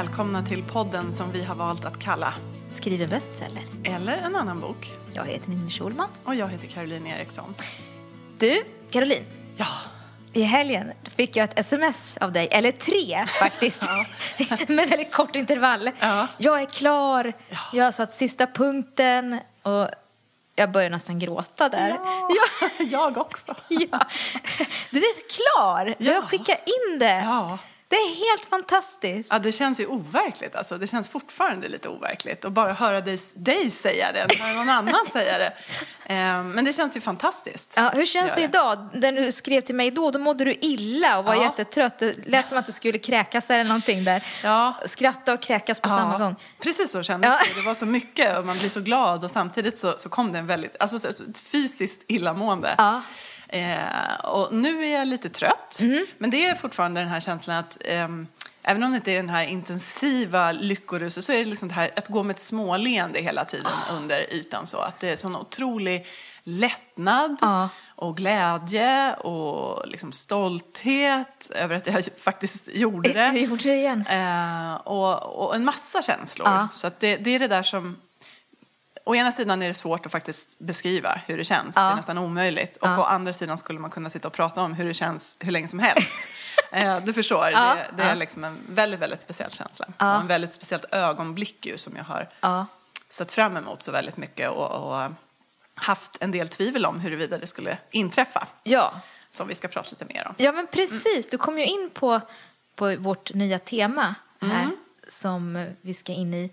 välkomna till podden som vi har valt att kalla Skriver bestseller. Eller en annan bok. Jag heter Ninni Schulman. Och jag heter Caroline Eriksson. Du, Caroline. Ja. I helgen fick jag ett sms av dig, eller tre faktiskt, med väldigt kort intervall. Ja. Jag är klar, Ja. jag har satt sista punkten och jag börjar nästan gråta där. Ja, jag också. Ja. Du är klar, du har skickat in det. Ja. Det är helt fantastiskt. Ja, det känns ju overkligt. Alltså. Det känns fortfarande lite overkligt. att bara höra dig, dig säga det, höra någon annan säga det. Eh, men det känns ju fantastiskt. Ja, hur känns det idag? När du skrev till mig då, då mådde du illa och var Ja. jättetrött. Det lät som att du skulle kräkas eller någonting där. Ja. Skratta och kräkas på samma gång. Precis så kändes Ja. det. Det var så mycket och man blir så glad och samtidigt så, så kom det en väldigt, alltså fysiskt illamående. Ja. Eh, och nu är jag lite trött, Mm. men det är fortfarande den här känslan att ehm, Även om det inte är den här intensiva lyckoruset så är det liksom det här att gå med ett småleende hela tiden Ah. under ytan så. Att det är sån otrolig lättnad Ja. och glädje och liksom stolthet över att jag faktiskt gjorde det. Du gjorde det igen. Eh, och, och en massa känslor. Ja. Så att det, det är det där som... Å ena sidan är det svårt att faktiskt beskriva hur det känns. Ja. Det är nästan omöjligt. Och Ja. å andra sidan skulle man kunna sitta och prata om hur det känns hur länge som helst. eh, du förstår, Ja. det, det är liksom en väldigt, väldigt speciell känsla. Ja. Och en väldigt speciellt ögonblick ju, som jag har Ja. sett fram emot så väldigt mycket. Och, och haft en del tvivel om huruvida det skulle inträffa. Ja. Som vi ska prata lite mer om. ja, men precis. Du kom ju in på, på vårt nya tema här Mm. som vi ska in i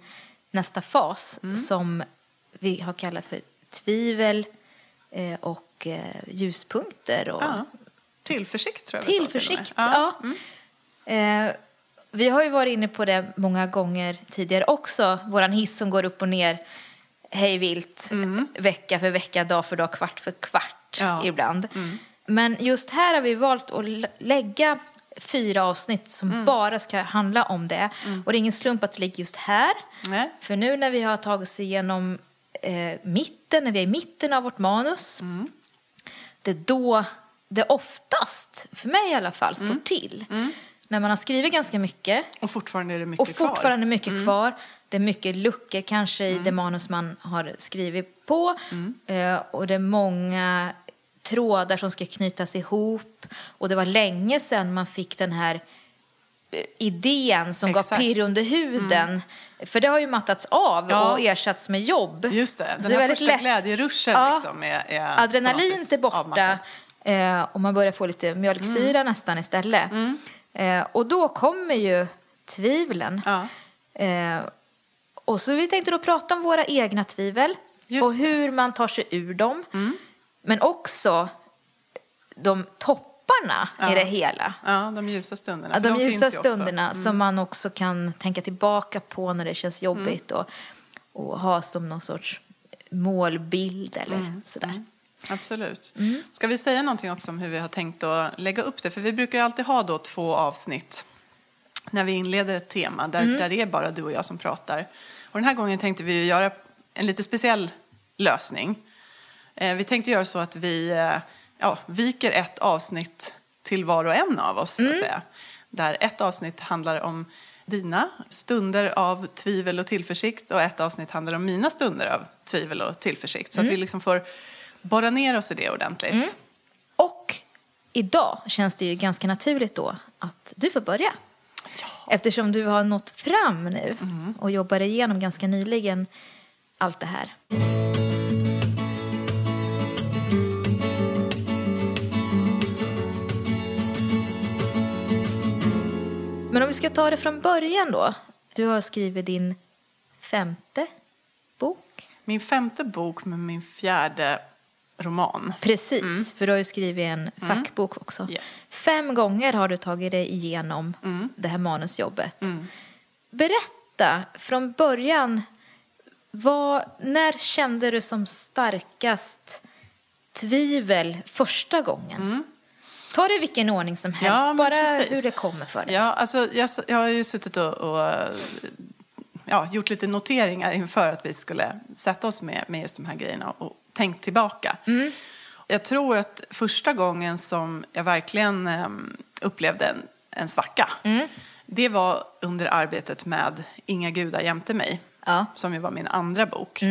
nästa fas Mm. som vi har kallat för tvivel eh, och eh, ljuspunkter och Ja. Tillförsikt tror jag. Tillförsikt, ja. Eh, vi har ju varit inne på det många gånger tidigare också. Våran hiss som går upp och ner hej vilt, vecka för vecka, dag för dag, kvart för kvart Ja. ibland. Men just här har vi valt att lä- lägga fyra avsnitt som bara ska handla om det. Och det är ingen slump att det ligger just här. Nej. För nu när vi har tagit oss igenom eh, mitten, när vi är i mitten av vårt manus, det är då det oftast, för mig i alla fall, slår till. När man har skrivit ganska mycket Och fortfarande är det mycket och fortfarande kvar. mycket kvar. Det är mycket luckor kanske i det manus man har skrivit på. Eh, och det är många trådar som ska knytas ihop. Och det var länge sedan man fick den här idén som gav Exakt. pirr under huden. För det har ju mattats av Ja. och ersatts med jobb. Just det, Så den är här första lätt. glädjeruschen Ja. liksom är, är Adrenalin är borta avmattat. eh, och man börjar få lite mjölksyra Mm. nästan istället. Eh, och då kommer ju tvivlen. Ja. Eh, och så vi tänkte då prata om våra egna tvivel Just och det. Mm. hur man tar sig ur dem. Men också de topparna Ja. i det hela. Ja, de ljusa stunderna. Ja, de finns ljusa stunderna Mm. som man också kan tänka tillbaka på när det känns jobbigt Mm. och, och ha som någon sorts målbild eller Mm. sådär. Absolut. Mm. Ska vi säga någonting också om hur vi har tänkt att lägga upp det? För vi brukar ju alltid ha då två avsnitt när vi inleder ett tema där, Mm. där det är bara du och jag som pratar. Och den här gången tänkte vi ju göra en lite speciell lösning. Eh, vi tänkte göra så att vi eh, ja, viker ett avsnitt till var och en av oss, Mm. så att säga. Där ett avsnitt handlar om dina stunder av tvivel och tillförsikt och ett avsnitt handlar om mina stunder av tvivel och tillförsikt. Så att vi liksom får borra ner oss i det ordentligt. Och idag känns det ju ganska naturligt då att du får börja. Eftersom du har nått fram nu och jobbar igenom ganska nyligen allt det här. Om vi ska ta det från början då. Du har skrivit din femte bok. Min femte bok med min fjärde roman. Precis, för du har ju skrivit en fackbok också. Yes. Fem gånger har du tagit dig igenom det här manusjobbet. Berätta från början, vad, när kände du som starkast tvivel första gången? Ta det i vilken ordning som helst, Ja, bara precis. hur det kommer för dig. Ja, alltså, jag, jag har ju suttit och, och ja, gjort lite noteringar inför att vi skulle sätta oss med, med just de här grejerna och tänkt tillbaka. Jag tror att första gången som jag verkligen em, upplevde en, en svacka Det var under arbetet med Inga gudar jämte mig, Ja. som ju var min andra bok.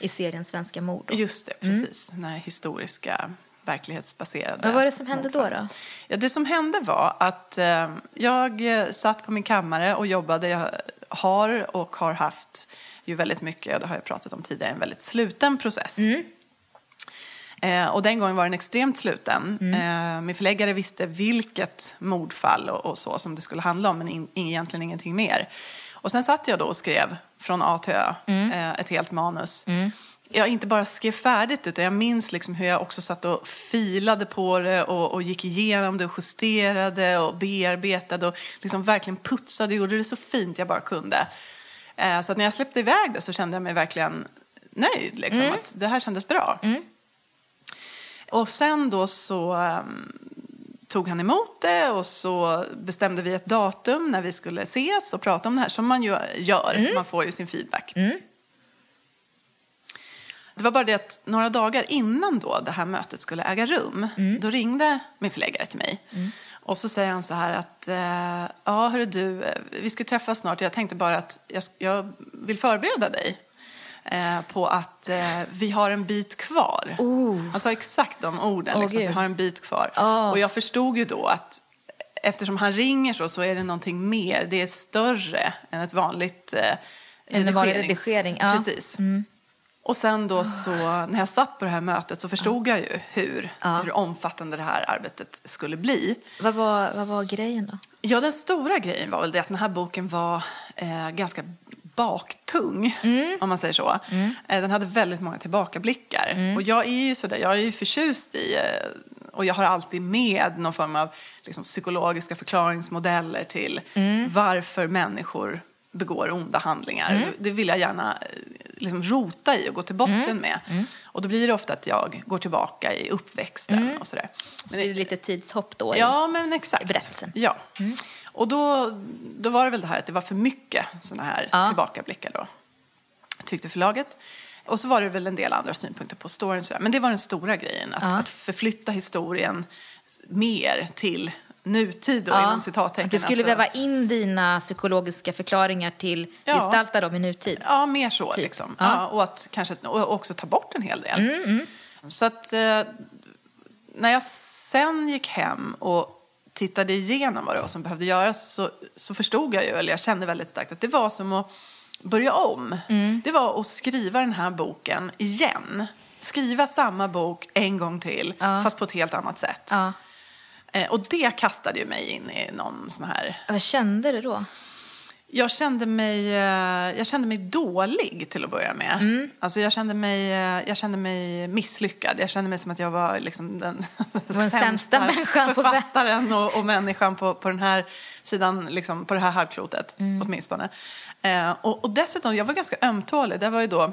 I serien Svenska mord. då. Just det, precis. Den här historiska, verklighetsbaserade. Vad var det som hände då? då? Ja, det som hände var att eh, jag eh, satt på min kammare och jobbade. Jag har och har haft ju väldigt mycket, och det har jag pratat om tidigare, en väldigt sluten process. Eh, och den gången var den extremt sluten. Eh, min förläggare visste vilket mordfall och, och så som det skulle handla om, men in, egentligen ingenting mer. Och sen satt jag då och skrev från A till Ö, eh, ett helt manus. Jag inte bara skrev färdigt, utan jag minns liksom hur jag också satt och filade på det och, och gick igenom det och justerade och bearbetade och liksom verkligen putsade och gjorde det så fint jag bara kunde. Eh, så att när jag släppte iväg det så kände jag mig verkligen nöjd. Liksom, att det här kändes bra. Och sen då så ehm, tog han emot det och så bestämde vi ett datum när vi skulle ses och prata om det här som man ju gör. Man får ju sin feedback. Det var bara det att några dagar innan då det här mötet skulle äga rum, då ringde min förläggare till mig. Och så säger han så här att, eh, ja hörru du, eh, vi ska träffas snart. Jag tänkte bara att jag, jag vill förbereda dig eh, på att eh, vi har en bit kvar. Han sa exakt de orden, Åh, liksom, att vi har en bit kvar. Ja. Och jag förstod ju då att eftersom han ringer så, så är det någonting mer. Det är större än ett vanligt eh, Än en vanlig redigerings- redigering, ja. Mm. Och sen då så, när jag satt på det här mötet så förstod jag ju hur, Ja. hur omfattande det här arbetet skulle bli. Vad var, vad var grejen då? Ja, den stora grejen var väl det att den här boken var eh, ganska baktung, Mm. om man säger så. Eh, den hade väldigt många tillbakablickar. Mm. Och jag är ju sådär, jag är ju förtjust i, eh, och jag har alltid med någon form av liksom, psykologiska förklaringsmodeller till Mm. varför människor begår onda handlingar. Det vill jag gärna eh, liksom, rota i och gå till botten Mm. med. Och då blir det ofta att jag går tillbaka i uppväxten Mm. och sådär. Så det är lite tidshopp då? i- Ja, men exakt. i berättelsen. Ja. Och då, då var det väl det här att det var för mycket såna här Ja. tillbakablickar då, tyckte förlaget. Och så var det väl en del andra synpunkter på storyn. Men det var den stora grejen, att, Ja. att förflytta historien mer till nutid då, inom citattecken. Att du skulle alltså. väva in dina psykologiska förklaringar till Ja. gestalta dem i nutid. Ja, mer så Typ. liksom. Ja. Mm, Ja. och att kanske och också ta bort en hel del. Så att eh, när jag sen gick hem och tittade igenom vad det var som behövde göras så, så förstod jag ju, eller jag kände väldigt starkt att det var som att börja om. Mm. Det var att skriva den här boken igen. Skriva samma bok en gång till, Ja. fast på ett helt annat sätt. Eh, och det kastade ju mig in i någon sån här Vad kände du då? jag kände, mig, eh, jag kände mig dålig till att börja med. Mm. Alltså jag, kände mig, eh, jag kände mig misslyckad. Jag kände mig som att jag var liksom den, den sämsta människan på författaren och, och människan på, på den här sidan, liksom, på det här halvklotet Mm. åtminstone. Eh, och, och dessutom, jag var ganska ömtålig. Det var ju då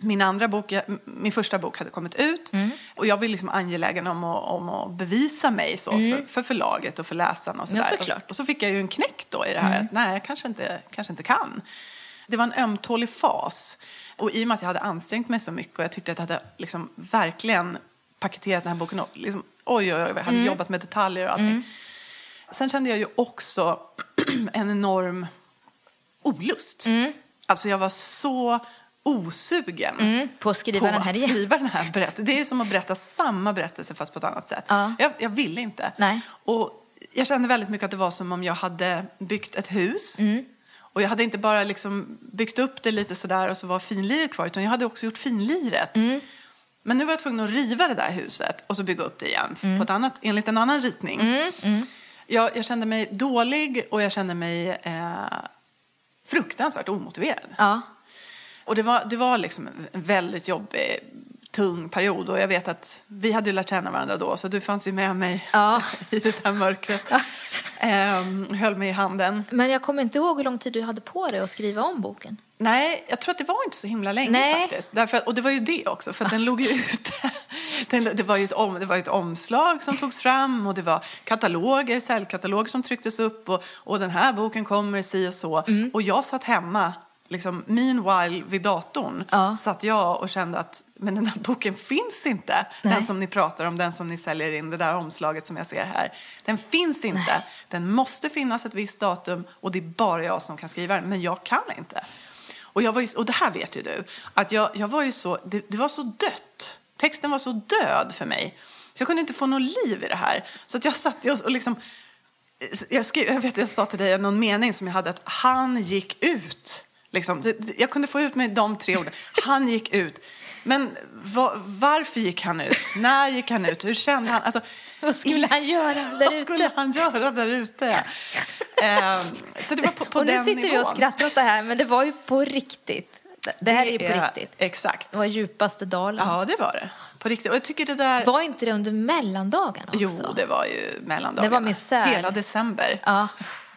min andra bok, min första bok hade kommit ut Mm. och jag var liksom angelägen om att, om att bevisa mig så för, för förlaget och för läsarna och Mm. Ja, sådär. såklart. Mm. Och så fick jag ju en knäck då i det här att nej, jag kanske inte, kanske inte kan. Det var en ömtålig fas. Och i och med att jag hade ansträngt mig så mycket och jag tyckte att jag hade liksom verkligen paketerat den här boken och liksom, oj, oj, oj, jag hade Mm. jobbat med detaljer och allting. Sen kände jag ju också en enorm olust. Mm. Alltså jag var så osugen Mm, på att skriva på den här att skriva den här berättelsen. Det är som att berätta samma berättelse fast på ett annat sätt. Ja. Jag, jag ville inte. Nej. Och jag kände väldigt mycket att det var som om jag hade byggt ett hus. Mm. Och jag hade inte bara liksom byggt upp det lite sådär och så var finliret kvar utan jag hade också gjort finliret. Mm. Men nu var jag tvungen att riva det där huset och så bygga upp det igen Mm. på ett annat, enligt en annan ritning. Jag, jag kände mig dålig och jag kände mig eh, fruktansvärt omotiverad. Ja. Och det var, det var liksom en väldigt jobbig, tung period. Och jag vet att vi hade lärt känna varandra då, så du fanns ju med mig Ja. i det här mörkret. Ehm, höll mig i handen. Men jag kommer inte ihåg hur lång tid du hade på dig att skriva om boken. Nej, jag tror att det var inte så himla länge Nej. faktiskt. Därför, och det var ju det också, för den låg ju ute. Den, det, var ju ett om, det var ett omslag som togs fram och det var kataloger, säljkataloger som trycktes upp och, och den här boken kommer si och så. Och jag satt hemma liksom, meanwhile vid datorn Ja. satt jag och kände att men den här boken finns inte. Nej. Den som ni pratar om, den som ni säljer in, det där omslaget som jag ser här. Den finns inte. Den måste finnas ett visst datum och det är bara jag som kan skriva den. Men jag kan inte. Och, jag var ju, och det här vet ju du, att jag, jag var ju så, det, det var så dött. Texten var så död för mig. Så jag kunde inte få något liv i det här. Så att jag satt och, och liksom, jag, skrev, jag vet jag sa till dig någon mening som jag hade att han gick ut. Liksom, jag kunde få ut med de tre orden. Han gick ut. Men va, varför gick han ut? När gick han ut? Hur kände han? Alltså, Vad skulle han göra där vad skulle ute? han göra där ute? Så det var på, på Och nu sitter vi och nivån. skrattar åt det här, men det var ju på riktigt. Det här är ju på riktigt. Exakt. Det var djupaste dalen. Ja, det var det. På riktigt. Och jag tycker det där... Var inte det under mellandagarna också? Jo, det var ju mellandagarna. Det var misär. Hela december Ja.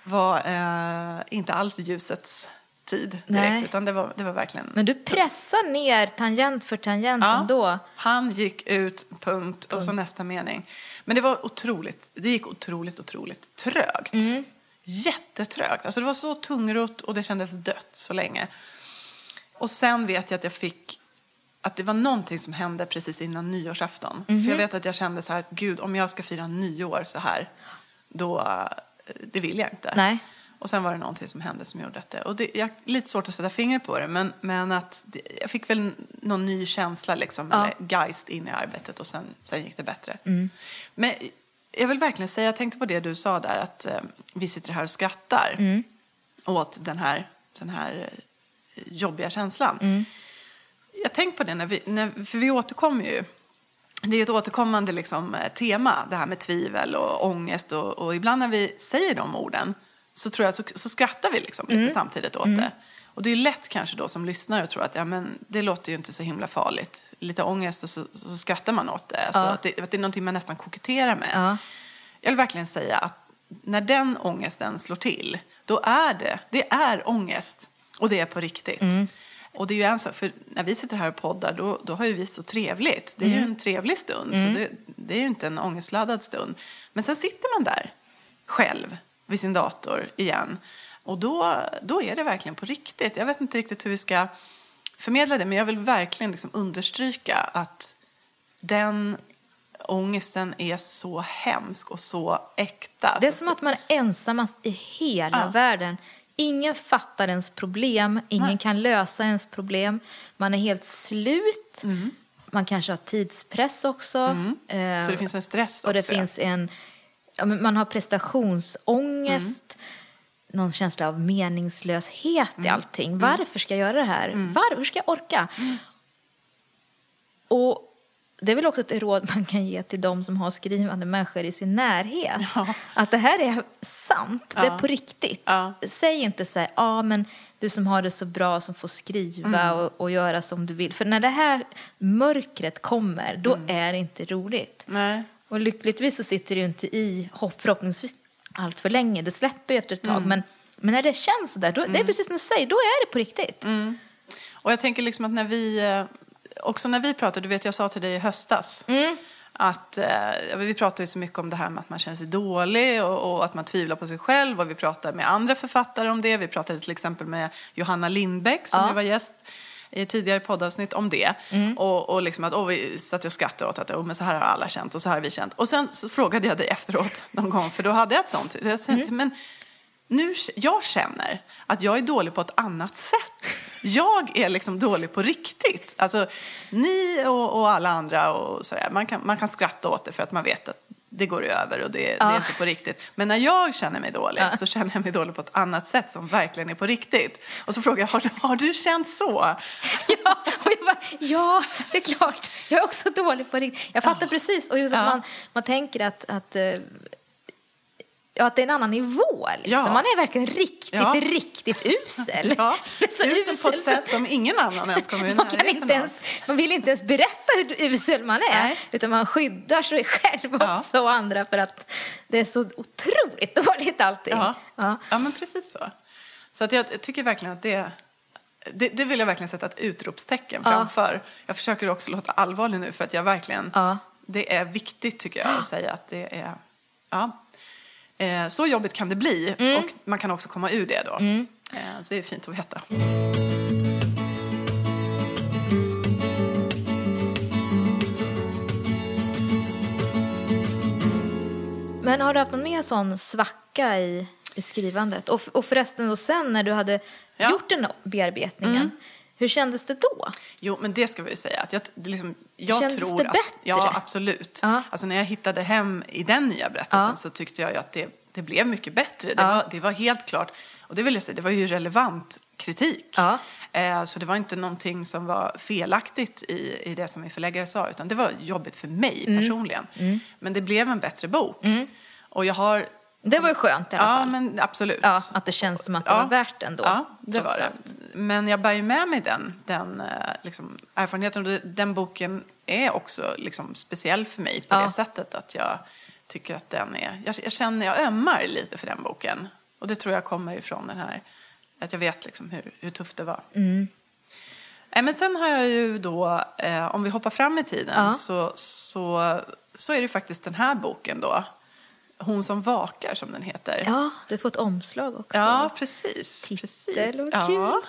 var eh, inte alls ljusets tid direkt. Nej. Utan det var, det var verkligen... Men du pressar ner tangent för tangent ändå. han gick ut, punkt, och så nästa mening. Men det var otroligt, det gick otroligt, otroligt trögt. Mm. Jättetrögt. Alltså det var så tungrot och det kändes dött så länge. Och sen vet jag att jag fick att det var någonting som hände precis innan nyårsafton. Mhm. För jag vet att jag kände så här att gud, om jag ska fira nyår så här, då, eh, det vill jag inte. Nej. Och sen var det någonting som hände som gjorde att det, och det jag, lite svårt att sätta fingret på det, men, men att det, jag fick väl någon ny känsla liksom, Ja. eller geist in i arbetet och sen, sen gick det bättre. Mm. Men jag vill verkligen säga, jag tänkte på det du sa där, att eh, vi sitter här och skrattar Mm. åt den här, den här eh, jobbiga känslan. Mm. Jag tänkte på det, när vi, när, för vi återkommer ju det är ett återkommande liksom, eh, tema, det här med tvivel och ångest. Och, och ibland när vi säger de orden så, tror jag, så, så skrattar vi liksom lite samtidigt åt det. Och det är lätt kanske då som lyssnare att tro att ja, men det låter ju inte så himla farligt. Lite ångest och så, så skrattar man åt det. Alltså, Ja. att, det att det är någonting man nästan koketterar med. Ja. Jag vill verkligen säga att när den ångesten slår till, då är det, det är ångest. Och det är på riktigt. Och det är ju en sak, för när vi sitter här och poddar, då, då har ju vi så trevligt. Det är ju en trevlig stund, så det, det är ju inte en ångestladdad stund. Men sen sitter man där själv vid sin dator igen. Och då, då är det verkligen på riktigt. Jag vet inte riktigt hur vi ska förmedla det, men jag vill verkligen liksom understryka att den ångesten är så hemsk och så äkta. Det är som att man är ensammast i hela Ja. världen. Ingen fattar ens problem, ingen Nej. kan lösa ens problem. Man är helt slut. Man kanske har tidspress också. Eh, Mm. Så det finns en stress Och det också, finns en... Ja, men man har prestationsångest. Någon känsla av meningslöshet Mm. i allting. Varför ska jag göra det här? Var, hur ska jag orka? Mm. Och det är väl också ett råd man kan ge till de som har skrivande människor i sin närhet. Ja. Att det här är sant, det är Ja. på riktigt. Ja. Säg inte så här, ja men du som har det så bra som får skriva Mm. och, och göra som du vill. För när det här mörkret kommer, då Mm. är det inte roligt. Nej. Och lyckligtvis så sitter det ju inte i, hopp, förhoppningsvis, allt för länge. Det släpper ju efter ett tag. Mm. Men, men när det känns där, då, det är precis som du säger, då är det på riktigt. Mm. Och jag tänker liksom att när vi, eh, också när vi pratar, du vet jag sa till dig i höstas, att eh, vi pratar ju så mycket om det här med att man känner sig dålig och, och att man tvivlar på sig själv och vi pratar med andra författare om det. Vi pratade till exempel med Johanna Lindbäck som Ja. var gäst i tidigare poddavsnitt om det. Och, och liksom att åh, vi satt och skrattade åt att oh, men så här har alla känt och så här har vi känt. Och sen så frågade jag dig efteråt någon gång, för då hade jag ett sånt. Jag tänkte, men nu, jag känner att jag är dålig på ett annat sätt. Jag är liksom dålig på riktigt. Alltså, ni och, och alla andra, och så där, man, kan, man kan skratta åt det för att man vet att det går över och det, det är Ja. inte på riktigt. Men när jag känner mig dålig så känner jag mig dålig på ett annat sätt som verkligen är på riktigt. Och så frågar jag, har du, har du känt så? Ja, och jag bara, ja, det är klart. Jag är också dålig på riktigt. Jag fattar precis. Och just att Ja. man, man tänker att, att, eh, ja, att det är en annan nivå. Liksom. Ja. Man är verkligen riktigt, Ja. riktigt usel. Ja, så usel på ett usel sätt som ingen annan ens kommer i man, kan inte ens, man vill inte ens berätta hur usel man är. Nej. Utan man skyddar sig själv Ja. också och andra för att det är så otroligt dåligt allting. Ja, Ja. ja. men precis så. Så att jag tycker verkligen att det, det, det vill jag verkligen sätta ett utropstecken Ja. framför. Jag försöker också låta allvarlig nu för att jag verkligen, Ja. det är viktigt tycker jag att säga att det är, ja. Eh, så jobbigt kan det bli Mm. och man kan också komma ur det då. Eh, så det är fint att veta. Men har du haft någon mer sån svacka i, i skrivandet? Och, och förresten då sen när du hade Ja. Mm. gjort den bearbetningen, hur kändes det då? Jo, men det ska vi ju säga. Att jag, det liksom, jag Kändes tror det att, bättre? Ja, absolut. Ja. Alltså, när jag hittade hem i den nya berättelsen Ja. så tyckte jag ju att det, det blev mycket bättre. Det, Ja. var, det var helt klart, och det vill jag säga, det var ju relevant kritik. Eh, så det var inte någonting som var felaktigt i, i det som min förläggare sa, utan det var jobbigt för mig Mm. personligen. Men det blev en bättre bok. Och jag har... Det var ju skönt i alla Ja, fall. men absolut. Ja, att det känns som att det Ja. var värt ändå. Ja, det var det. Men jag bär ju med mig den, den eh, liksom, erfarenheten. Och den boken är också liksom, speciell för mig på Ja. det sättet att jag tycker att den är... Jag, jag känner, jag ömmar lite för den boken. Och det tror jag kommer ifrån den här... Att jag vet liksom hur, hur tufft det var. Mm. Nej, men sen har jag ju då, eh, om vi hoppar fram i tiden, Ja. så, så, så är det faktiskt den här boken då. Hon som vakar, som den heter. Ja, du har fått omslag också. Ja, precis. Titel precis. och ja.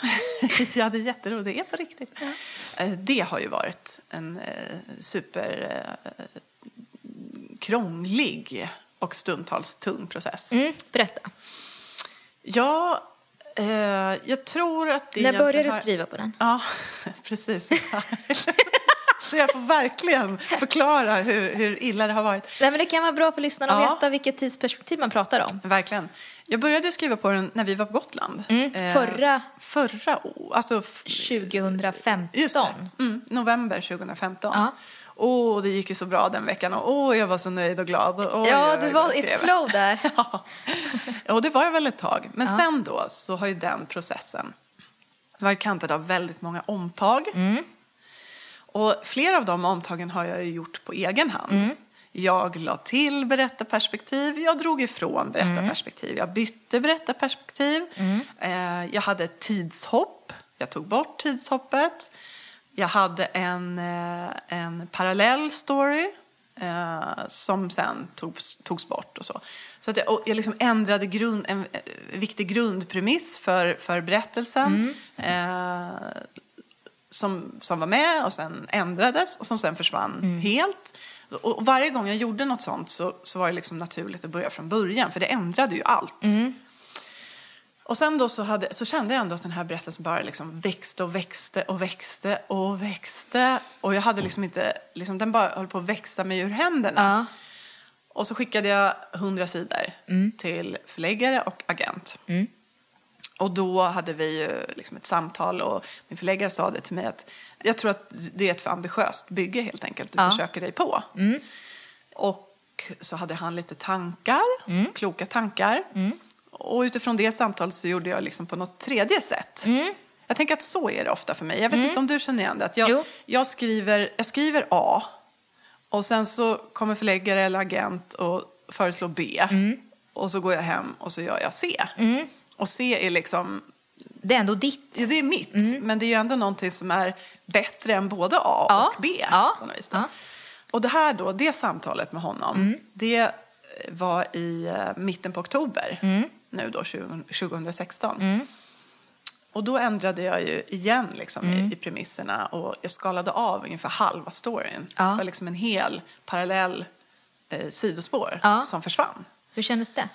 ja, det är jätteroligt. Det är på riktigt. Eh, Det har ju varit en eh, super eh, krånglig och stundtals tung process. Mm, berätta. Ja, eh, jag tror att det När började du har- skriva på den? Ja, precis. Så jag får verkligen förklara hur, hur illa det har varit. Nej, men det kan vara bra för lyssnarna att Ja. veta vilket tidsperspektiv man pratar om. Verkligen. Jag började skriva på den när vi var på Gotland. Mm, Eh, förra- Förra året. Alltså, f- 2015. Just det. Mm, november 2015. Ja. Åh, det gick ju så bra den veckan och åh, jag var så nöjd och glad. Och, oj, Ja, det var ett flow där. ja. Och det var jag väl ett tag. Men Ja. sen då så har ju den processen varit kantad av väldigt många omtag. Mm. Och flera av de omtagen har jag ju gjort på egen hand. Mm. Jag la till berättarperspektiv, jag drog ifrån berättarperspektiv, jag bytte berättarperspektiv. Mm. Eh, jag hade ett tidshopp, jag tog bort tidshoppet. Jag hade en, eh, en parallell story eh, som sen togs, togs bort och så. Så att jag, jag liksom ändrade grund, en viktig grundpremiss för, för berättelsen. Eh, som, som var med och sen ändrades och som sen försvann helt. Och, varje gång jag gjorde något sånt så, så var det liksom naturligt att börja från början för det ändrade ju allt. Och sen då så, hade, så kände jag ändå att den här berättelsen bara liksom växte och växte och växte och växte. Och jag hade liksom inte, liksom, den bara höll på att växa mig ur händerna. Ja. Och så skickade jag 100 sidor till förläggare och agent. Och då hade vi ju liksom ett samtal och min förläggare sa det till mig att jag tror att det är ett för ambitiöst bygge helt enkelt. Du Ja. försöker dig på. Och så hade han lite tankar, kloka tankar. Och utifrån det samtalet så gjorde jag liksom på något tredje sätt. Jag tänker att så är det ofta för mig. Jag vet inte om du känner igen det. Att jag, jag, skriver, jag skriver A och sen så kommer förläggare eller agent och föreslår B. Och så går jag hem och så gör jag C. Och C är liksom, Det är ändå ditt. ja, det är mitt. Men det är ju ändå någonting som är bättre än både A Ja. och B. Ja. Ja. Och det här då, det samtalet med honom, det var i eh, mitten på oktober nu då, 20, 2016. Och då ändrade jag ju igen liksom, i, i premisserna och jag skalade av ungefär halva storyn. Ja. Det var liksom en hel parallell eh, sidospår Ja. som försvann. Hur kändes det?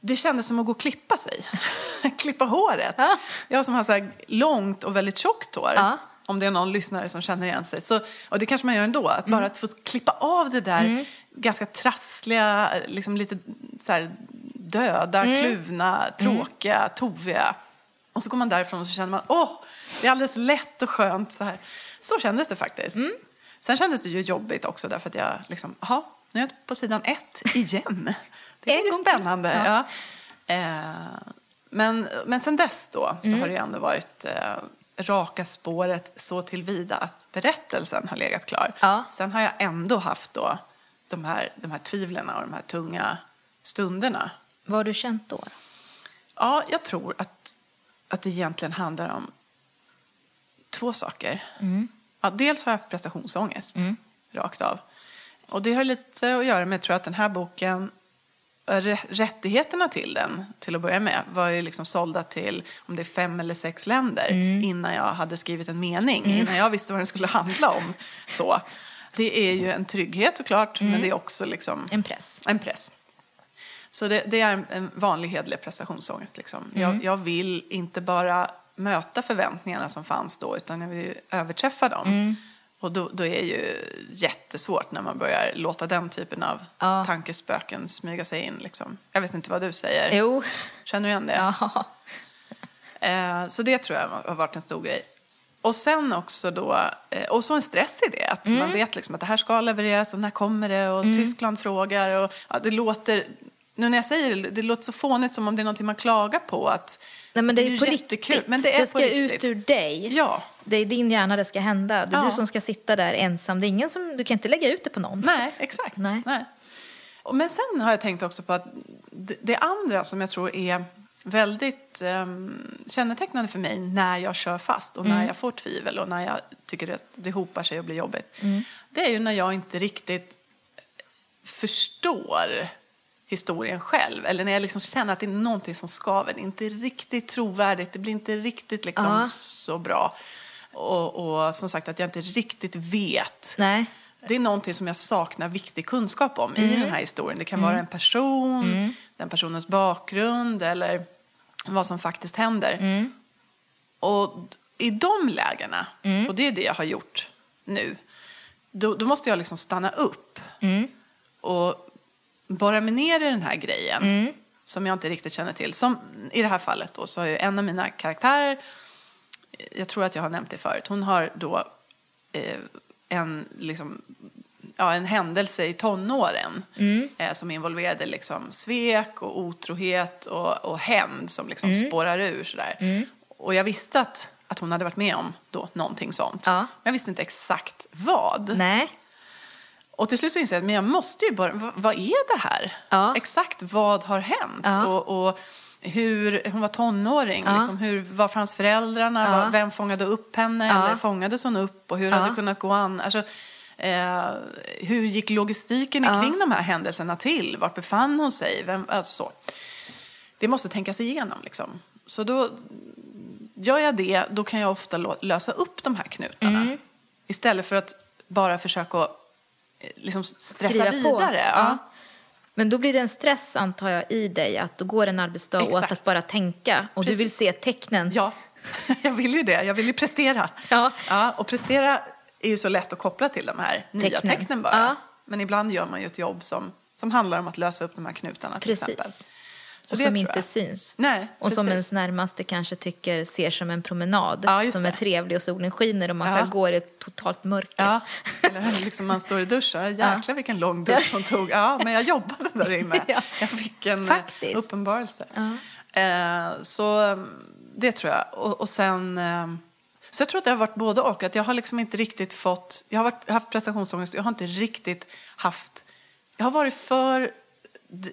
Det kändes som att gå och klippa sig. klippa håret. Ja. Jag som har så långt och väldigt tjockt hår. Ja. Om det är någon lyssnare som känner igen sig. Så, och det kanske man gör ändå. Att Mm. bara att få klippa av det där ganska trassliga, liksom lite så här döda, Mm. kluvna, tråkiga, toviga. Och så går man därifrån och så känner man, åh, det är alldeles lätt och skönt så här. Så kändes det faktiskt. Mm. Sen kändes det ju jobbigt också därför att jag liksom, jaha, nu är jag på sidan ett igen. Det är spännande. Ja. Eh, men, men sen dess då så Mm. har det ju ändå varit eh, raka spåret så tillvida att berättelsen har legat klar. Ja. Sen har jag ändå haft då de här, de här tvivlen och de här tunga stunderna. Vad har du känt då? Ja, jag tror att, att det egentligen handlar om två saker. Ja, dels har jag haft prestationsångest rakt av. Och det har lite att göra med tror jag, att den här boken rättigheterna till den, till att börja med, var ju liksom sålda till om det är fem eller sex länder innan jag hade skrivit en mening, innan jag visste vad den skulle handla om. Så. Det är ju en trygghet såklart, men det är också liksom En press. en press. Så det, det är en- vanlig hederlig prestationsångest. Liksom. Mm. Jag, jag vill inte bara möta förväntningarna som fanns då, utan jag vill överträffa dem. Mm. Och då, då är det ju jättesvårt när man börjar låta den typen av Ja. tankespöken smyga sig in. Liksom. Jag vet inte vad du säger. Jo. Känner du igen det? Ja. Eh, så det tror jag har varit en stor grej. Och sen också då, eh, och så en stress i det, att Mm. man vet liksom att det här ska levereras och när kommer det och Tyskland frågar och ja, det låter, nu när jag säger det, det låter så fånigt som om det är någonting man klagar på att Nej, men det är ju på jättekul, riktigt. Men det är ska på riktigt. ut ur dig. Ja. Det är din hjärna det ska hända. Det är Ja. du som ska sitta där ensam. Det är ingen som, du kan inte lägga ut det på någon. Nej, exakt. Nej. Och Men sen har jag tänkt också på att det, det andra som jag tror är väldigt um, kännetecknande för mig när jag kör fast och när jag får tvivel och när jag tycker att det hopar sig och blir jobbigt. Det är ju när jag inte riktigt förstår historien själv. Eller när jag liksom känner att det är någonting som skaver. Det är inte riktigt trovärdigt. Det blir inte riktigt liksom Ja. så bra. Och, och som sagt att jag inte riktigt vet. Nej. Det är någonting som jag saknar viktig kunskap om i Mm. den här historien. Det kan vara en person, den personens bakgrund eller vad som faktiskt händer. Mm. Och i de lägena, och det är det jag har gjort nu, då, då måste jag liksom stanna upp Mm. och borra mig ner i den här grejen Mm. som jag inte riktigt känner till. Som i det här fallet då, så har ju en av mina karaktärer, jag tror att jag har nämnt det förut, hon har då eh, en, liksom, ja, en händelse i tonåren eh, som involverade liksom, svek och otrohet och, och hämnd som liksom spårar ur. Sådär. Och jag visste att, att hon hade varit med om då, någonting sånt. Ja. Men jag visste inte exakt vad. Nej. Och till slut så insåg jag att jag måste ju bara, vad, är det här? Ja. Exakt vad har hänt? Ja. Och, och hur, hon var tonåring, Ja. liksom, hur, var fanns föräldrarna? Var, vem fångade upp henne? Eller fångades hon upp? Och hur hade det kunnat gå an? Alltså, eh, hur gick logistiken kring de här händelserna till? Vart befann hon sig? Vem, alltså, så. Det måste tänkas igenom. Liksom. Så då gör jag det, då kan jag ofta lösa upp de här knutarna. Mm. Istället för att bara försöka liksom stressa Skriva vidare. Ja. Men då blir det en stress antar jag i dig att då går en arbetsdag och Exakt. att bara tänka och du Precis. vill se tecknen. Ja, jag vill ju det. Jag vill ju prestera. Ja. Ja, och prestera är ju så lätt att koppla till de här nya Tecknen. tecknen bara. Ja. Men ibland gör man ju ett jobb som, som handlar om att lösa upp de här knutarna till exempel. Så och som inte syns. Nej, och som precis. ens närmaste kanske tycker ser som en promenad Ja, som det. är trevlig och solen skiner och man Ja. själv går i ett totalt mörker. Ja, eller liksom man står i duschen. Jäklar vilken lång dusch hon tog. Ja, men jag jobbade där inne. Ja. Jag fick en eh, Faktiskt. uppenbarelse. Eh, så eh, det tror jag. Och, och sen... Eh, så jag tror att det har varit både och. Att jag har liksom inte riktigt fått... Jag har varit, haft prestationsångest. Jag har inte riktigt haft... Jag har varit för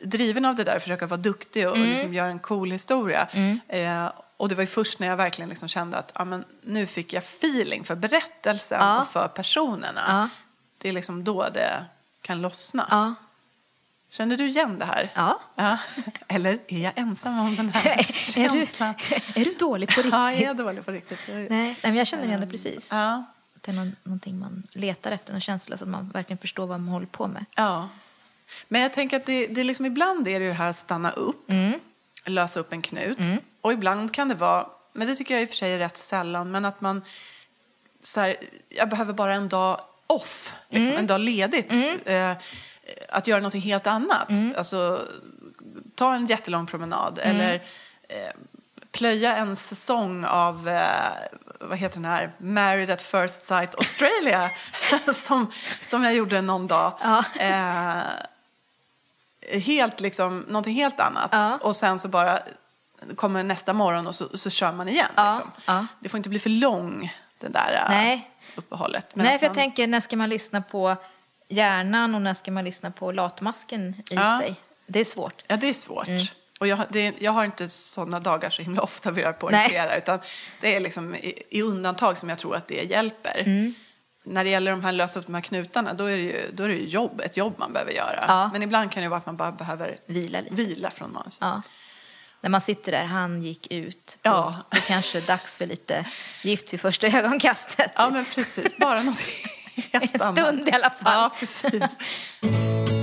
driven av det där, försöka vara duktig och, och Mm. liksom göra en cool historia. Eh, och det var ju först när jag verkligen liksom kände att ja, men, nu fick jag feeling för berättelsen Ja. och för personerna. Ja. Det är liksom då det kan lossna. Ja. Känner du igen det här? Ja. Eller är jag ensam om den här är, du, känslan? är du dålig på riktigt? Ja, jag är dålig på riktigt. Jag- Nej, nej, men jag känner igen det precis. Ja. Det är någon, någonting man letar efter, någon känsla så att man verkligen förstår vad man håller på med. ja. Men jag tänker att det, det är liksom, ibland är det ju här att stanna upp, Mm. lösa upp en knut. Och ibland kan det vara, men det tycker jag i och för sig är rätt sällan, men att man så här, jag behöver bara en dag off, liksom, Mm. en dag ledigt. Eh, att göra något helt annat. Mm. Alltså, ta en jättelång promenad Mm. eller eh, plöja en säsong av, eh, vad heter den här, Married at first sight Australia, som, som jag gjorde någon dag. Ja. Eh, helt liksom, någonting helt annat. Ja. Och sen så bara kommer nästa morgon och så, så kör man igen. Ja, Liksom. ja. Det får inte bli för lång, det där eh, Nej. uppehållet. Men Nej, för jag man- tänker när ska man lyssna på hjärnan och när ska man lyssna på latmasken i sig? Det är svårt. Ja, det är svårt. Och jag, har- det, jag har inte sådana dagar så himla ofta vill jag Nej. poängtera. Utan det är liksom i, i undantag som jag tror att det hjälper. När det gäller de här lösa upp de här knutarna, då är det ju, då är det ju jobb, ett jobb man behöver göra. Ja. Men ibland kan det vara att man bara behöver Vila lite. vila från manuset. Ja. När man sitter där, han gick ut. På, Ja. Då kanske det är dags för lite gift vid första ögonkastet. Ja, men precis. Bara något helt En annat. stund i alla fall. Ja, precis.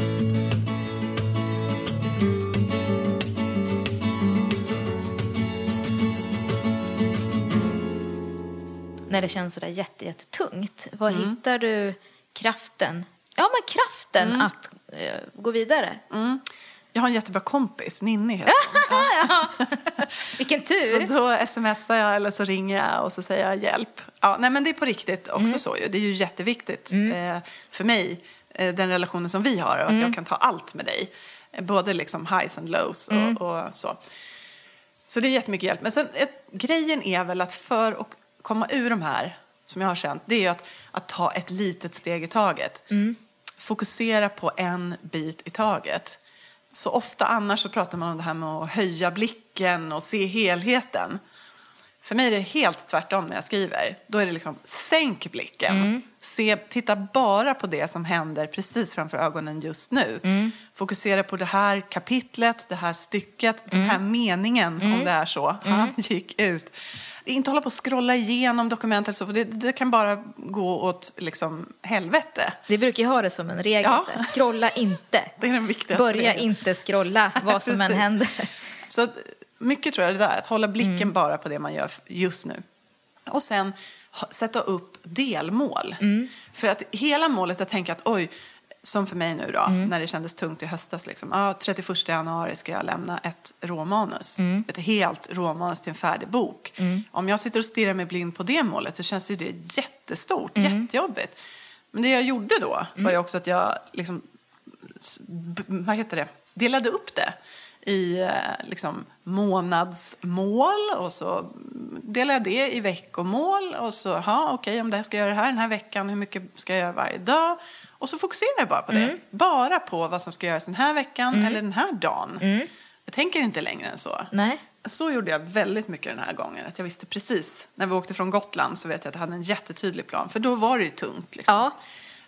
När det känns sådär jätte, jättetungt. Var Mm. hittar du kraften? Ja, men kraften Mm. att eh, gå vidare. Jag har en jättebra kompis, Ninni heter hon. Vilken Så tur! då smsar jag eller så ringer jag och så säger jag hjälp. Ja, nej, men det är på riktigt också Mm. så. ju. Det är ju jätteviktigt eh, för mig, eh, den relationen som vi har och att Mm. jag kan ta allt med dig. Både liksom highs and lows och, Mm. och så. Så det är jättemycket hjälp. Men sen, ett, grejen är väl att för att komma ur de här, som jag har känt, det är att, att ta ett litet steg i taget. Fokusera på en bit i taget. Så ofta annars så pratar man om det här med att höja blicken och se helheten. För mig är det helt tvärtom när jag skriver. Då är det liksom sänk blicken. Se, titta bara på det som händer precis framför ögonen just nu. Fokusera på det här kapitlet, det här stycket, den här meningen om det är så. Han gick ut. Inte hålla på och scrolla igenom dokumentet så, för det, det kan bara gå åt liksom helvete. Vi brukar ju ha det som en regel. Ja. här, Scrolla inte. Det är den viktigaste Börja regeln. inte scrolla vad som än händer. Så att, mycket tror jag det där, att hålla blicken Mm. bara på det man gör just nu. Och sen sätta upp delmål. Mm. För att hela målet att tänka att oj, som för mig nu då, Mm. när det kändes tungt i höstas. Liksom, ah, 31 januari ska jag lämna ett råmanus. Mm. Ett helt råmanus till en färdig bok. Om jag sitter och stirrar mig blind på det målet så känns ju det jättestort, Mm. jättejobbigt. Men det jag gjorde då var ju också att jag liksom vad heter det, delade upp det i eh, liksom, månadsmål och så delade jag det i veckomål och så, ja okej om det här ska jag göra det här den här veckan, hur mycket ska jag göra varje dag? Och så fokuserar jag bara på det. Bara på vad som ska göras den här veckan eller den här dagen. Jag tänker inte längre än så. Nej. Så gjorde jag väldigt mycket den här gången. Att jag visste precis, när vi åkte från Gotland så vet jag att jag hade en jättetydlig plan. För då var det ju tungt. Liksom. Ja.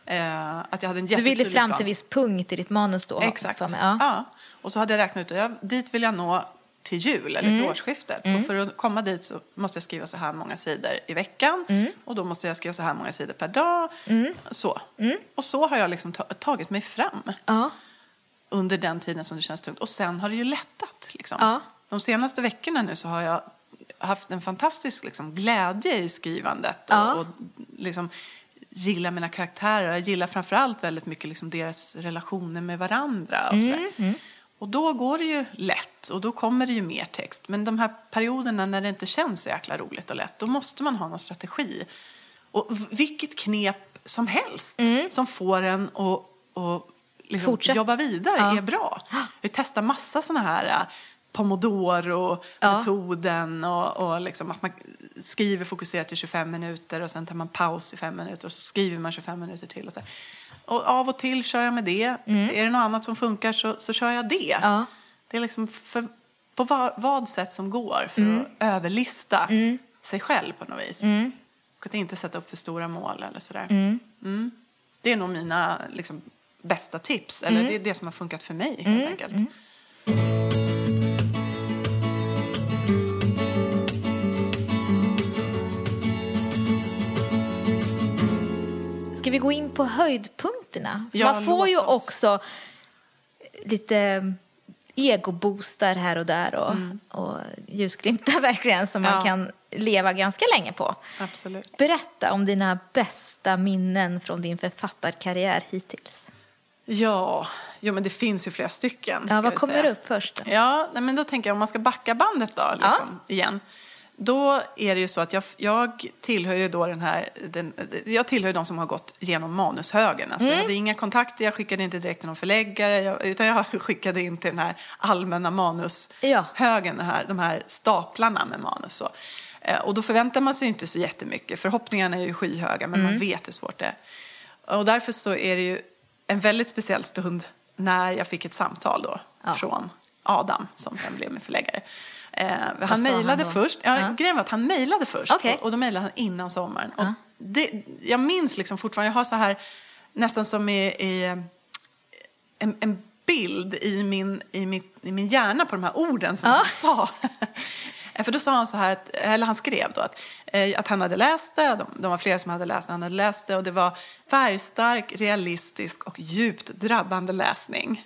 Eh, att jag hade en Du ville fram plan. till viss punkt i ditt manus då? Exakt. för mig. Ja. Ja. Och så hade jag räknat ut att jag, dit vill jag nå till jul eller till Mm. årsskiftet. Och för att komma dit så måste jag skriva så här många sidor i veckan. Mm. Och då måste jag skriva så här många sidor per dag. Så. Och så har jag liksom ta- tagit mig fram Ja. under den tiden som det känns tungt. Och sen har det ju lättat. Liksom. Ja. De senaste veckorna nu så har jag haft en fantastisk liksom, glädje i skrivandet. Ja. Och, och liksom, gillar mina karaktärer. Jag gillar framförallt väldigt mycket liksom, deras relationer med varandra. Och, sådär. och då går det ju lätt och då kommer det ju mer text. Men de här perioderna när det inte känns så jäkla roligt och lätt, då måste man ha någon strategi. Och vilket knep som helst som får en att liksom jobba vidare Ja. är bra. Jag testar massa sådana här Pomodoro-metoden och, och liksom att man skriver fokuserat i 25 minuter och sen tar man paus i 5 minuter och så skriver man 25 minuter till. Och, så. och av och till kör jag med det. Är det något annat som funkar så, så kör jag det. Ja. Det är liksom för, på vad, vad sätt som går för att överlista sig själv på något vis. Och att inte sätta upp för stora mål eller sådär. Mm. Det är nog mina liksom, bästa tips. Eller det är det som har funkat för mig helt enkelt. Vi gå in på höjdpunkterna? Ja, Man får ju också lite egoboostar här och där och, och ljusglimtar verkligen som man Mm. Ja. kan leva ganska länge på. Absolut. Berätta om dina bästa minnen från din författarkarriär hittills. Ja, jo, men det finns ju flera stycken. Ja, vad kommer säga. upp först? Då? Ja, men då tänker jag om man ska backa bandet då, liksom, igen. Då är det ju så att jag, jag tillhör ju då den här, den, jag tillhör de som har gått genom manushögen. Alltså Mm. Jag hade inga kontakter, jag skickade inte direkt till någon förläggare, jag, utan jag skickade in till den här allmänna manushögen, den här, de här staplarna med manus. Så. Eh, Och då förväntar man sig inte så jättemycket, förhoppningarna är ju skyhöga, men Mm. man vet hur svårt det är. Och därför så är det ju en väldigt speciell stund när jag fick ett samtal då Ja. från Adam som sen blev min förläggare. Eh, han mejlade först. Ja, Ja. Grejen var att han mejlade först Okej. och, då mejlade han innan sommaren. Och det, jag minns liksom fortfarande, jag har så här nästan som i, i en, en bild i min, i, min, i min hjärna på de här orden som Ja. han sa. För då sa han så här, att, eller han skrev då att, eh, att han hade läst det, de, de var flera som hade läst det, han hade läst det och det var färgstark, realistisk och djupt drabbande läsning.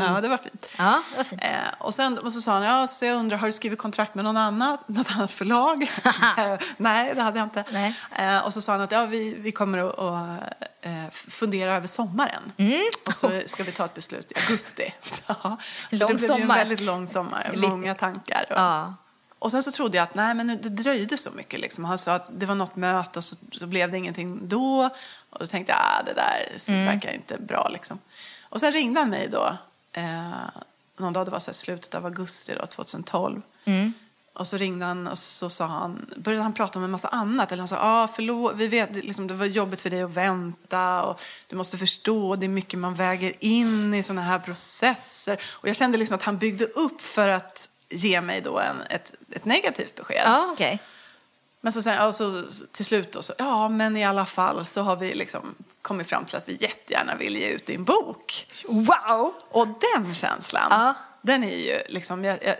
Ja, det var fint. Ja, det var fint. Eh, och, sen, och så sa han, ja, så jag undrar, har du skrivit kontrakt med någon annan, något annat förlag? Eh, Nej, det hade jag inte. Nej. Eh, och så sa han att ja, vi, vi kommer att, att eh, fundera över sommaren. Mm. Och så ska vi ta ett beslut i augusti. ja. så Lång det blev ju en sommar. väldigt lång sommar, många tankar. Och, Ja. och sen så trodde jag att nej, men det dröjde så mycket. Liksom. Han sa att det var något möte och så, så blev det ingenting då. Och då tänkte jag, ah, det där Mm. verkar inte bra. Liksom. Och sen ringde han mig då, eh, någon dag, det var så här slutet av augusti då, 2012. Mm. Och så ringde han och så sa han, började han prata om en massa annat. Eller han sa, ah, förlåt, vi vet, liksom, det var jobbigt för dig att vänta och du måste förstå, det är mycket man väger in i sådana här processer. Och jag kände liksom att han byggde upp för att ge mig då en, ett, ett negativt besked. Ja, okej. Men så, sen, ja, så till slut då, så, ja men i alla fall så har vi liksom kommit fram till att vi jättegärna vill ge ut din bok. Wow! Och den känslan, Ja. den är ju liksom, jag, jag,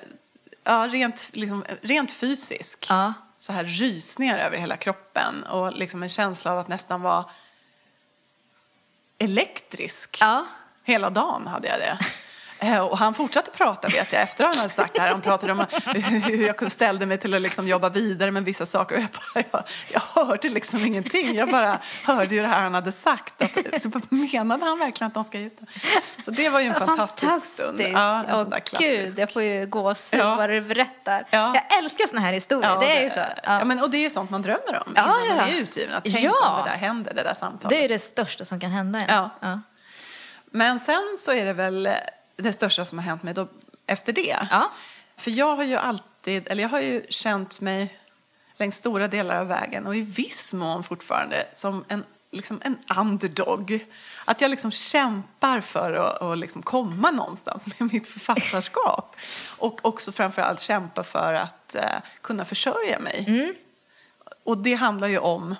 ja, rent, liksom, rent fysisk. Ja. Så här rysningar över hela kroppen och liksom en känsla av att nästan vara elektrisk. Ja. Hela dagen hade jag det. Eh, Och han fortsatte prata vet jag efter han hade sagt det här. Han pratade om hur jag ställde mig till att liksom jobba vidare med vissa saker. Och jag, bara, jag, jag hörde liksom ingenting. Jag bara hörde ju det här han hade sagt. Att, så menade han verkligen att de ska ut? Så det var ju en fantastisk stund. Ja, en Åh. Gud, jag får ju gåshud Ja. vad du berättar. Ja. Jag älskar såna här historier. det är ju så. Ja. men, och det är ju sånt man drömmer om Ja, innan ja, man ja. är utgiven. Att tänk Ja. om det där händer, det där samtalet. Det är det största som kan hända en. Ja. Ja. Men sen så är det väl det största som har hänt mig då, efter det. Ja. För jag har ju alltid, eller jag har ju känt mig längs stora delar av vägen och i viss mån fortfarande som en, liksom en underdog. Att jag liksom kämpar för att, att liksom komma någonstans med mitt författarskap. och också framförallt kämpa för att eh, kunna försörja mig. Och det handlar ju om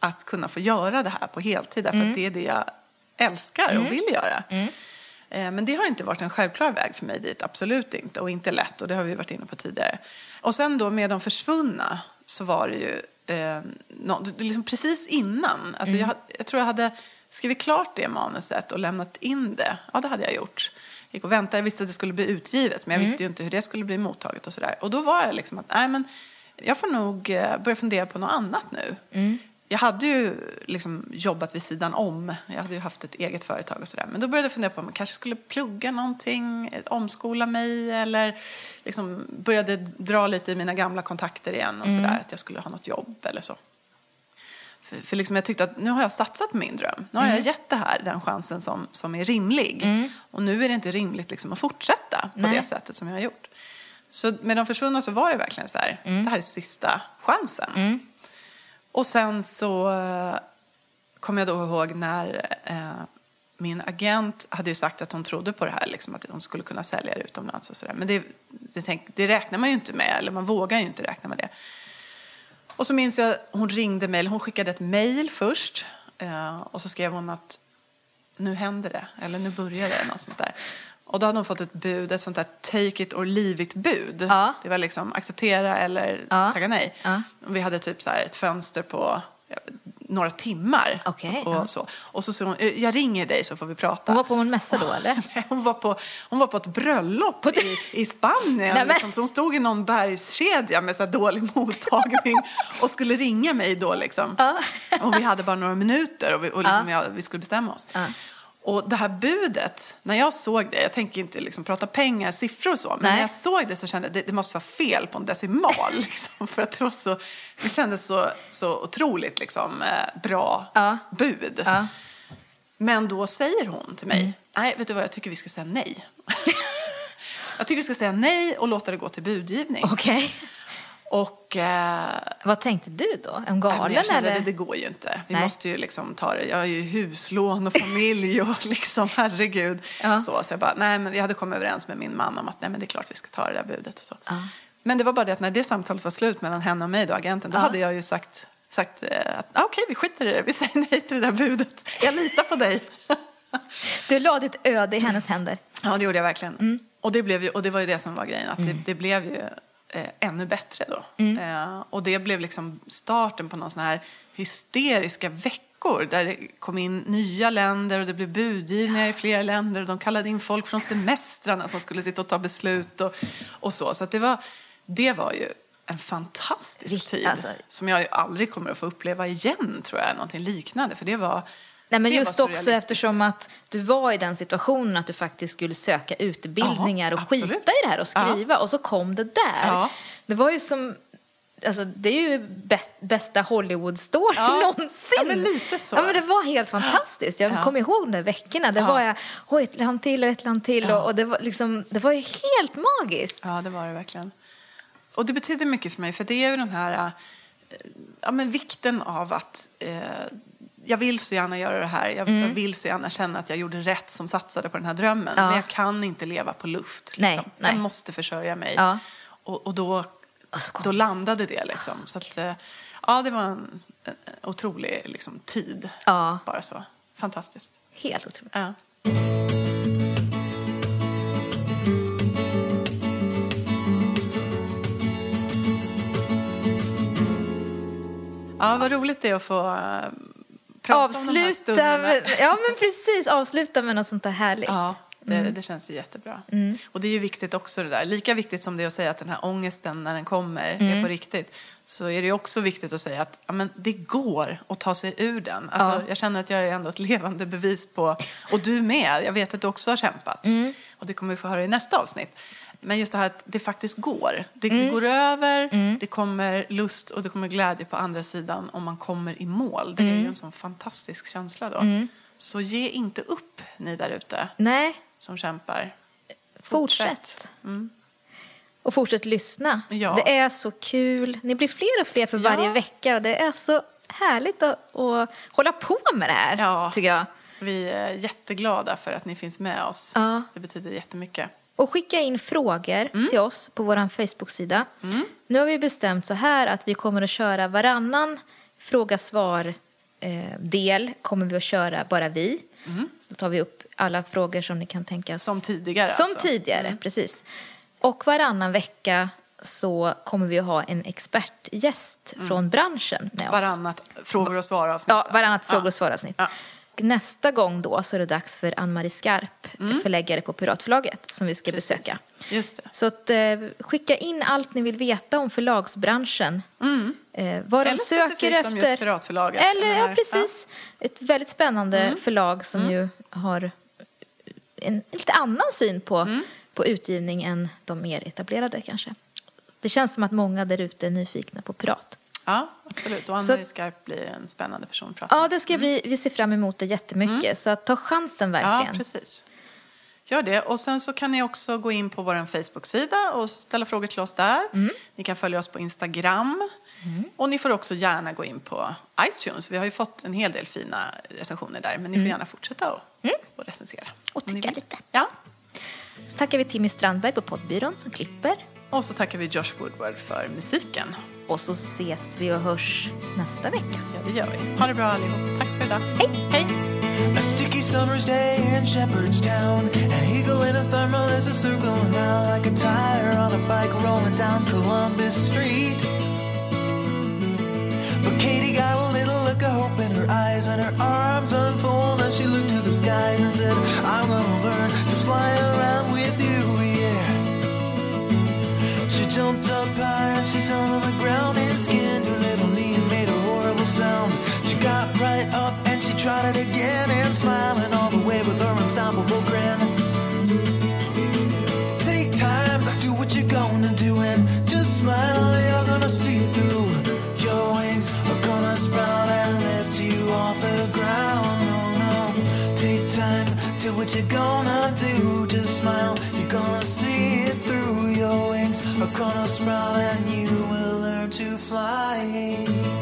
att kunna få göra det här på heltid därför att det är det jag älskar och vill göra. Eh, Men det har inte varit en självklar väg för mig dit, absolut inte. Och inte lätt, och det har vi varit inne på tidigare. Och sen då med de försvunna så var det ju eh, nå- liksom precis innan. Alltså jag, ha- jag tror jag hade skrivit klart det manuset och lämnat in det. Ja, det hade jag gjort. Jag gick och väntade, jag visste att det skulle bli utgivet men jag visste ju inte hur det skulle bli mottaget och sådär. Och då var jag liksom att, nej men jag får nog eh, börja fundera på något annat nu. Jag hade ju liksom jobbat vid sidan om. Jag hade ju haft ett eget företag och sådär. Men då började jag fundera på om jag kanske skulle plugga någonting, omskola mig eller liksom började dra lite i mina gamla kontakter igen och sådär. Att jag skulle ha något jobb eller så. För, för liksom jag tyckte att nu har jag satsat på min dröm. Nu har jag gett det här den chansen som, som är rimlig. Och nu är det inte rimligt liksom att fortsätta på Nej. det sättet som jag har gjort. Så med de försvunna så var det verkligen så här, det här är sista chansen. Och sen så kommer kom jag då ihåg när eh, min agent hade ju sagt att hon trodde på det här, liksom, att hon skulle kunna sälja det utomlands och sådär. Men det, det, tänk, det räknar man ju inte med, eller man vågar ju inte räkna med det. Och så minns jag, hon ringde mig, eller hon skickade ett mejl först. Eh, och så skrev hon att nu händer det, eller nu börjar det, något sånt där. Och då hade hon fått ett bud, ett sånt där take it or leave it bud. Ja. Det var liksom acceptera eller Ja. tacka nej. Ja. Vi hade typ så ett fönster på några timmar. Okej, och, ja. så. och så sa hon, "Eh, jag ringer dig så får vi prata. Hon var på en mässa då, eller? Nej, hon, var på, hon var på ett bröllop i, i Spanien. Nej, liksom, så hon stod i någon bergskedja med så dålig mottagning och skulle ringa mig då. Liksom. Och vi hade bara några minuter och vi, och liksom, Ja. jag, vi skulle bestämma oss. Och det här budet, när jag såg det, jag tänker inte liksom prata pengar, siffror och så, men Nej. när jag såg det så kände jag att det, det måste vara fel på en decimal. Liksom, för att det var så, det kändes så, så otroligt liksom, eh, bra Ja. bud. Ja. Men då säger hon till mig, Mm. nej vet du vad, jag tycker vi ska säga nej. jag tycker vi ska säga nej och låta det gå till budgivning. Okej. Och eh, Vad tänkte du då? En galen jag kände, eller? det, det går ju inte. Vi Nej. måste ju liksom ta det. Jag har ju huslån och familj och liksom herregud. Ja. Så, så jag bara, nej men vi hade kommit överens med min man om att nej men det är klart vi ska ta det där budet och så. Ja. Men det var bara det att när det samtalet var slut mellan henne och mig då, agenten, då Ja. hade jag ju sagt sagt eh, att ah, okej, vi skiter i det, vi säger nej till det där budet. Jag litar på dig. Du la ditt öde i hennes händer. Ja, det gjorde jag verkligen. Mm. Och, det blev ju, och det var ju det som var grejen, att det, det blev ju eh, ännu bättre då. Mm. Eh, och det blev liksom starten på någon sån här hysteriska veckor där det kom in nya länder och det blev budgivningar i flera länder och de kallade in folk från semestrarna som skulle sitta och ta beslut och, och så. Så det, var, det var ju en fantastisk tid alltså- som jag aldrig kommer att få uppleva igen, tror jag, någonting liknande. För det var Nej, men det just också eftersom att du var i den situationen att du faktiskt skulle söka utbildningar Ja, och absolut. skita i det här och skriva och så kom det där. Ja. Det var ju som, alltså det är ju bä- bästa Hollywood-story Ja. någonsin. Ja, men lite så. Ja, men det var helt fantastiskt. Jag Ja. kommer ihåg de där veckorna. Det Ja. var jag, oh, ett land till och ett land till och, och det var liksom, det var ju helt magiskt. Ja, det var det verkligen. Och det betyder mycket för mig, för det är ju den här eh, ja, men vikten av att eh, jag vill så gärna göra det här. Jag, jag vill så gärna känna att jag gjorde rätt som satsade på den här drömmen. Ja. Men jag kan inte leva på luft. Nej, Liksom. nej. Jag måste försörja mig. Ja. Och, och då, Och så kom då landade det. Liksom. Så att, eh, ja, det var en, en otrolig liksom, tid. Ja. Bara så. Fantastiskt. Helt otroligt. Ja. Ja, vad roligt det är att få prata om de här Avsluta stunderna. ja men precis, avsluta med något sånt där härligt. Ja, det, Mm. det känns ju jättebra. Och det är ju viktigt också det där. Lika viktigt som det är att säga att den här ångesten när den kommer är Mm. på riktigt. Så är det också viktigt att säga att ja, men det går att ta sig ur den. Alltså, Ja. Jag känner att jag är ändå ett levande bevis på, och du med, jag vet att du också har kämpat. Mm. Och det kommer vi få höra i nästa avsnitt. Men just det här att det faktiskt går. Det, Mm. det går över, det kommer lust och det kommer glädje på andra sidan om man kommer i mål. Det är Mm. ju en sån fantastisk känsla då. Så ge inte upp ni där ute Nej, som kämpar. fortsätt. Mm. Och fortsätt lyssna. Ja. Det är så kul. Ni blir fler och fler för varje Ja. vecka och det är så härligt att, att hålla på med det här, Ja. tycker jag. Vi är jätteglada för att ni finns med oss. Ja. Det betyder jättemycket. Och skicka in frågor Mm. till oss på vår Facebook-sida. Nu har vi bestämt så här att vi kommer att köra varannan fråga-svar-del kommer vi att köra bara vi. Så då tar vi upp alla frågor som ni kan tänka oss. Som tidigare Som alltså. tidigare, precis. Och varannan vecka så kommer vi att ha en expertgäst från branschen med oss. Varannat frågor och svar avsnitt. Ja, alltså. varannat frågor Ja. och svar-avsnitt. Ja. Nästa gång då så är det dags för Ann-Marie Skarp, förläggare på Piratförlaget, som vi ska Mm. Precis. besöka. Just det. Så att, eh, skicka in allt ni vill veta om förlagsbranschen. Eh, vad de Eller söker specifikt om just efter. Piratförlaget. Eller, ja, precis. Ett väldigt spännande förlag som ju har en lite annan syn på, på utgivning än de mer etablerade kanske. Det känns som att många där ute är nyfikna på Pirat. Ja, absolut. Och Så- Ann-Marie Skarp blir en spännande person att prata Ja, med. det ska bli, vi ser fram emot det jättemycket. Så att ta chansen Ja, verkligen. precis. Gör det. Och sen så kan ni också gå in på vår Facebook-sida och ställa frågor till oss där. Mm. Ni kan följa oss på Instagram. Och ni får också gärna gå in på iTunes. Vi har ju fått en hel del fina recensioner där. Men ni får gärna fortsätta och, och recensera. Mm. Och om ni tycka lite. Ja. Så tackar vi Timmy Strandberg på poddbyrån som klipper. Och så tackar vi Josh Woodward för musiken. Och så ses vi och hörs nästa vecka. Ja, det gör vi. Ha det bra allihop. Tack för idag. Hej! Hej! A sticky summer's day in Shepherdstown. An eagle in a thermal is a circling round like a tire on a bike rolling down Columbus Street. But Katie got a little look of hope in her eyes and her arms unfold and she looked to the skies and said, I'm gonna learn to fly around with jumped up high and she fell to the ground and skinned her little knee and made a horrible sound. She got right up and she tried it again and smiling all the way with her unstoppable grin. Take time, do what you're gonna do and just smile. You're gonna see it through. Your wings are gonna sprout and lift you off the ground. No, no. Take time, do what you're gonna do. Just smile, you're gonna see it through. Your wings are gonna sprout and you will learn to fly.